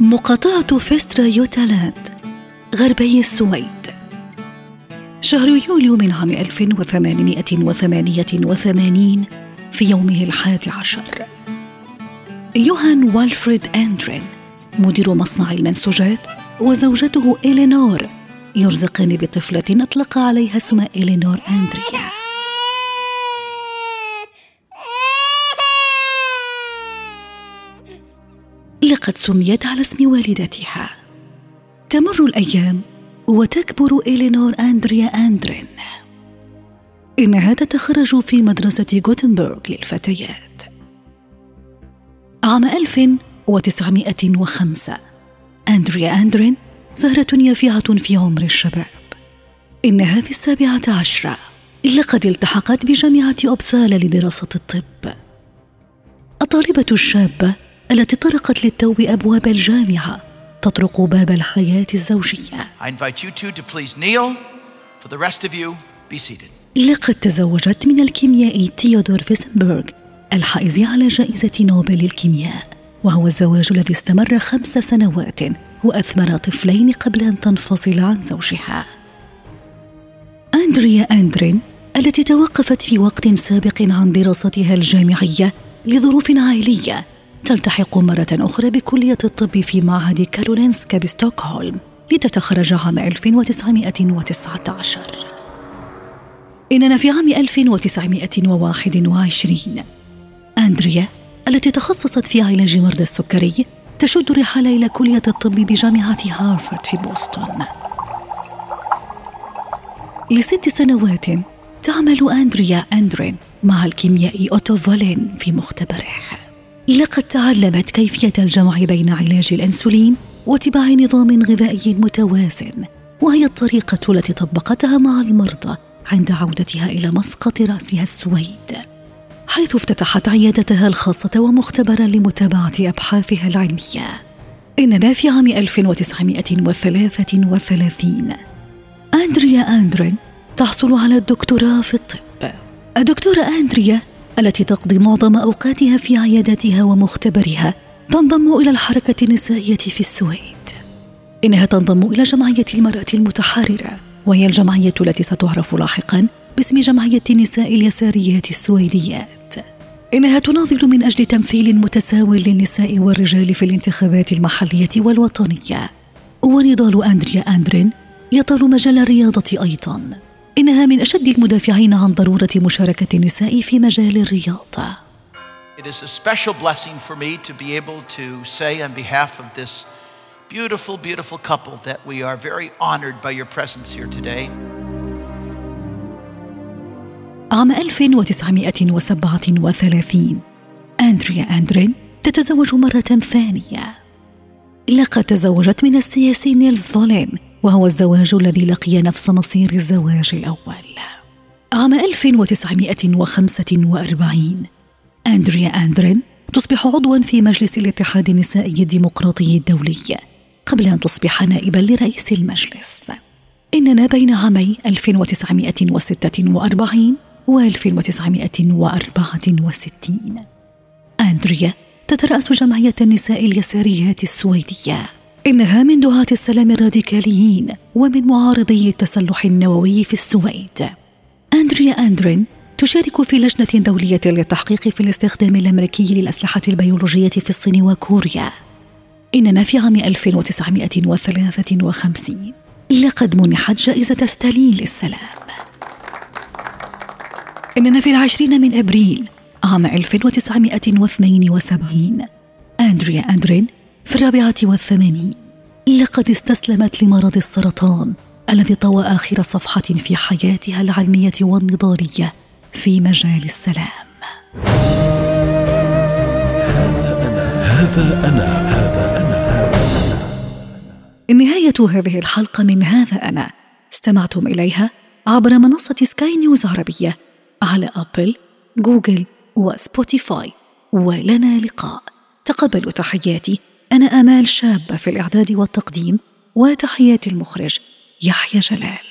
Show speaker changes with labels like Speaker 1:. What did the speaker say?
Speaker 1: مقاطعة فيسترا يوتالاند غربي السويد. شهر يوليو من عام 1888 في يومه الحادي عشر. يوهان والفريد أندرين مدير مصنع المنسوجات وزوجته إلينور يرزقان بطفلة أطلق عليها اسم إلينور أندريا لقد سميت على اسم والدتها. تمر الأيام وتكبر إلينور أندريا أندرين. إنها تتخرج في مدرسة غوتنبرغ للفتيات. عام 1905 أندريا أندرين زهرة يافعة في عمر الشباب. إنها في السابعة عشرة. لقد التحقت بجامعة أوبسالا لدراسة الطب. الطالبة الشابة التي طرقت للتو أبواب الجامعة تطرق باب الحياة الزوجية. لقد تزوجت من الكيميائي تيودور فيسنبرغ الحائز على جائزة نوبل للكيمياء وهو الزواج الذي استمر خمس سنوات وأثمر طفلين قبل أن تنفصل عن زوجها. أندريا أندرين التي توقفت في وقت سابق عن دراستها الجامعية لظروف عائلية تلتحق مرة أخرى بكلية الطب في معهد كارولينسكا بستوكهولم لتتخرج عام 1919 إننا في عام 1921 أندريا التي تخصصت في علاج مرضى السكري تشد رحالة إلى كلية الطب بجامعة هارفارد في بوسطن. لست سنوات تعمل أندريا أندرين مع الكيميائي أوتو فالين في مختبره. لقد تعلمت كيفية الجمع بين علاج الأنسولين واتباع نظام غذائي متوازن وهي الطريقة التي طبقتها مع المرضى عند عودتها إلى مسقط رأسها السويد. حيث افتتحت عيادتها الخاصة ومختبرا لمتابعة أبحاثها العلمية. إننا في عام 1933 أندريا أندرين تحصل على الدكتوراه في الطب. الدكتورة أندريا التي تقضي معظم أوقاتها في عيادتها ومختبرها تنضم إلى الحركة النسائية في السويد. إنها تنضم إلى جمعية المرأة المتحررة وهي الجمعية التي ستعرف لاحقا باسم جمعية النساء اليساريات السويديات. إنها تناضل من أجل تمثيل متساو للنساء والرجال في الانتخابات المحلية والوطنية. ونضال أندريا أندرين يطال مجال الرياضة أيضا. إنها من أشد المدافعين عن ضرورة مشاركة النساء في مجال الرياضة
Speaker 2: It is a special blessing for me to be able to say on behalf of this beautiful, beautiful couple that we are very honored by your presence here today.
Speaker 1: عام 1937 أندريا أندرين تتزوج مرة ثانية لقد تزوجت من السياسي نيلز فولين وهو الزواج الذي لقي نفس مصير الزواج الأول. عام 1945 أندريا أندرين تصبح عضوا في مجلس الاتحاد النسائي الديمقراطي الدولي قبل أن تصبح نائبا لرئيس المجلس. إننا بين عامي 1946 و 1964 أندريا تترأس جمعية النساء اليساريات السويدية. إنها من دعاة السلام الراديكاليين ومن معارضي التسلح النووي في السويد. أندريا أندرين تشارك في لجنة دولية للتحقيق في الاستخدام الأمريكي للأسلحة البيولوجية في الصين وكوريا. إننا في عام 1953 لقد منحت جائزة ستالين للسلام. إننا في العشرين من أبريل عام 1972 أندريا أندرين في الرابعة والثمانين لقد استسلمت لمرض السرطان الذي طوى آخر صفحة في حياتها العلمية والنضالية في مجال السلام.
Speaker 3: هذا أنا هذا أنا هذا أنا
Speaker 1: نهاية هذه الحلقة من هذا أنا. استمعتم إليها عبر منصة سكاي نيوز عربية على أبل، جوجل وسبوتيفاي. ولنا لقاء. تقبلوا تحياتي. أنا آمال شابة في الإعداد والتقديم وتحيات المخرج يحيى جلال.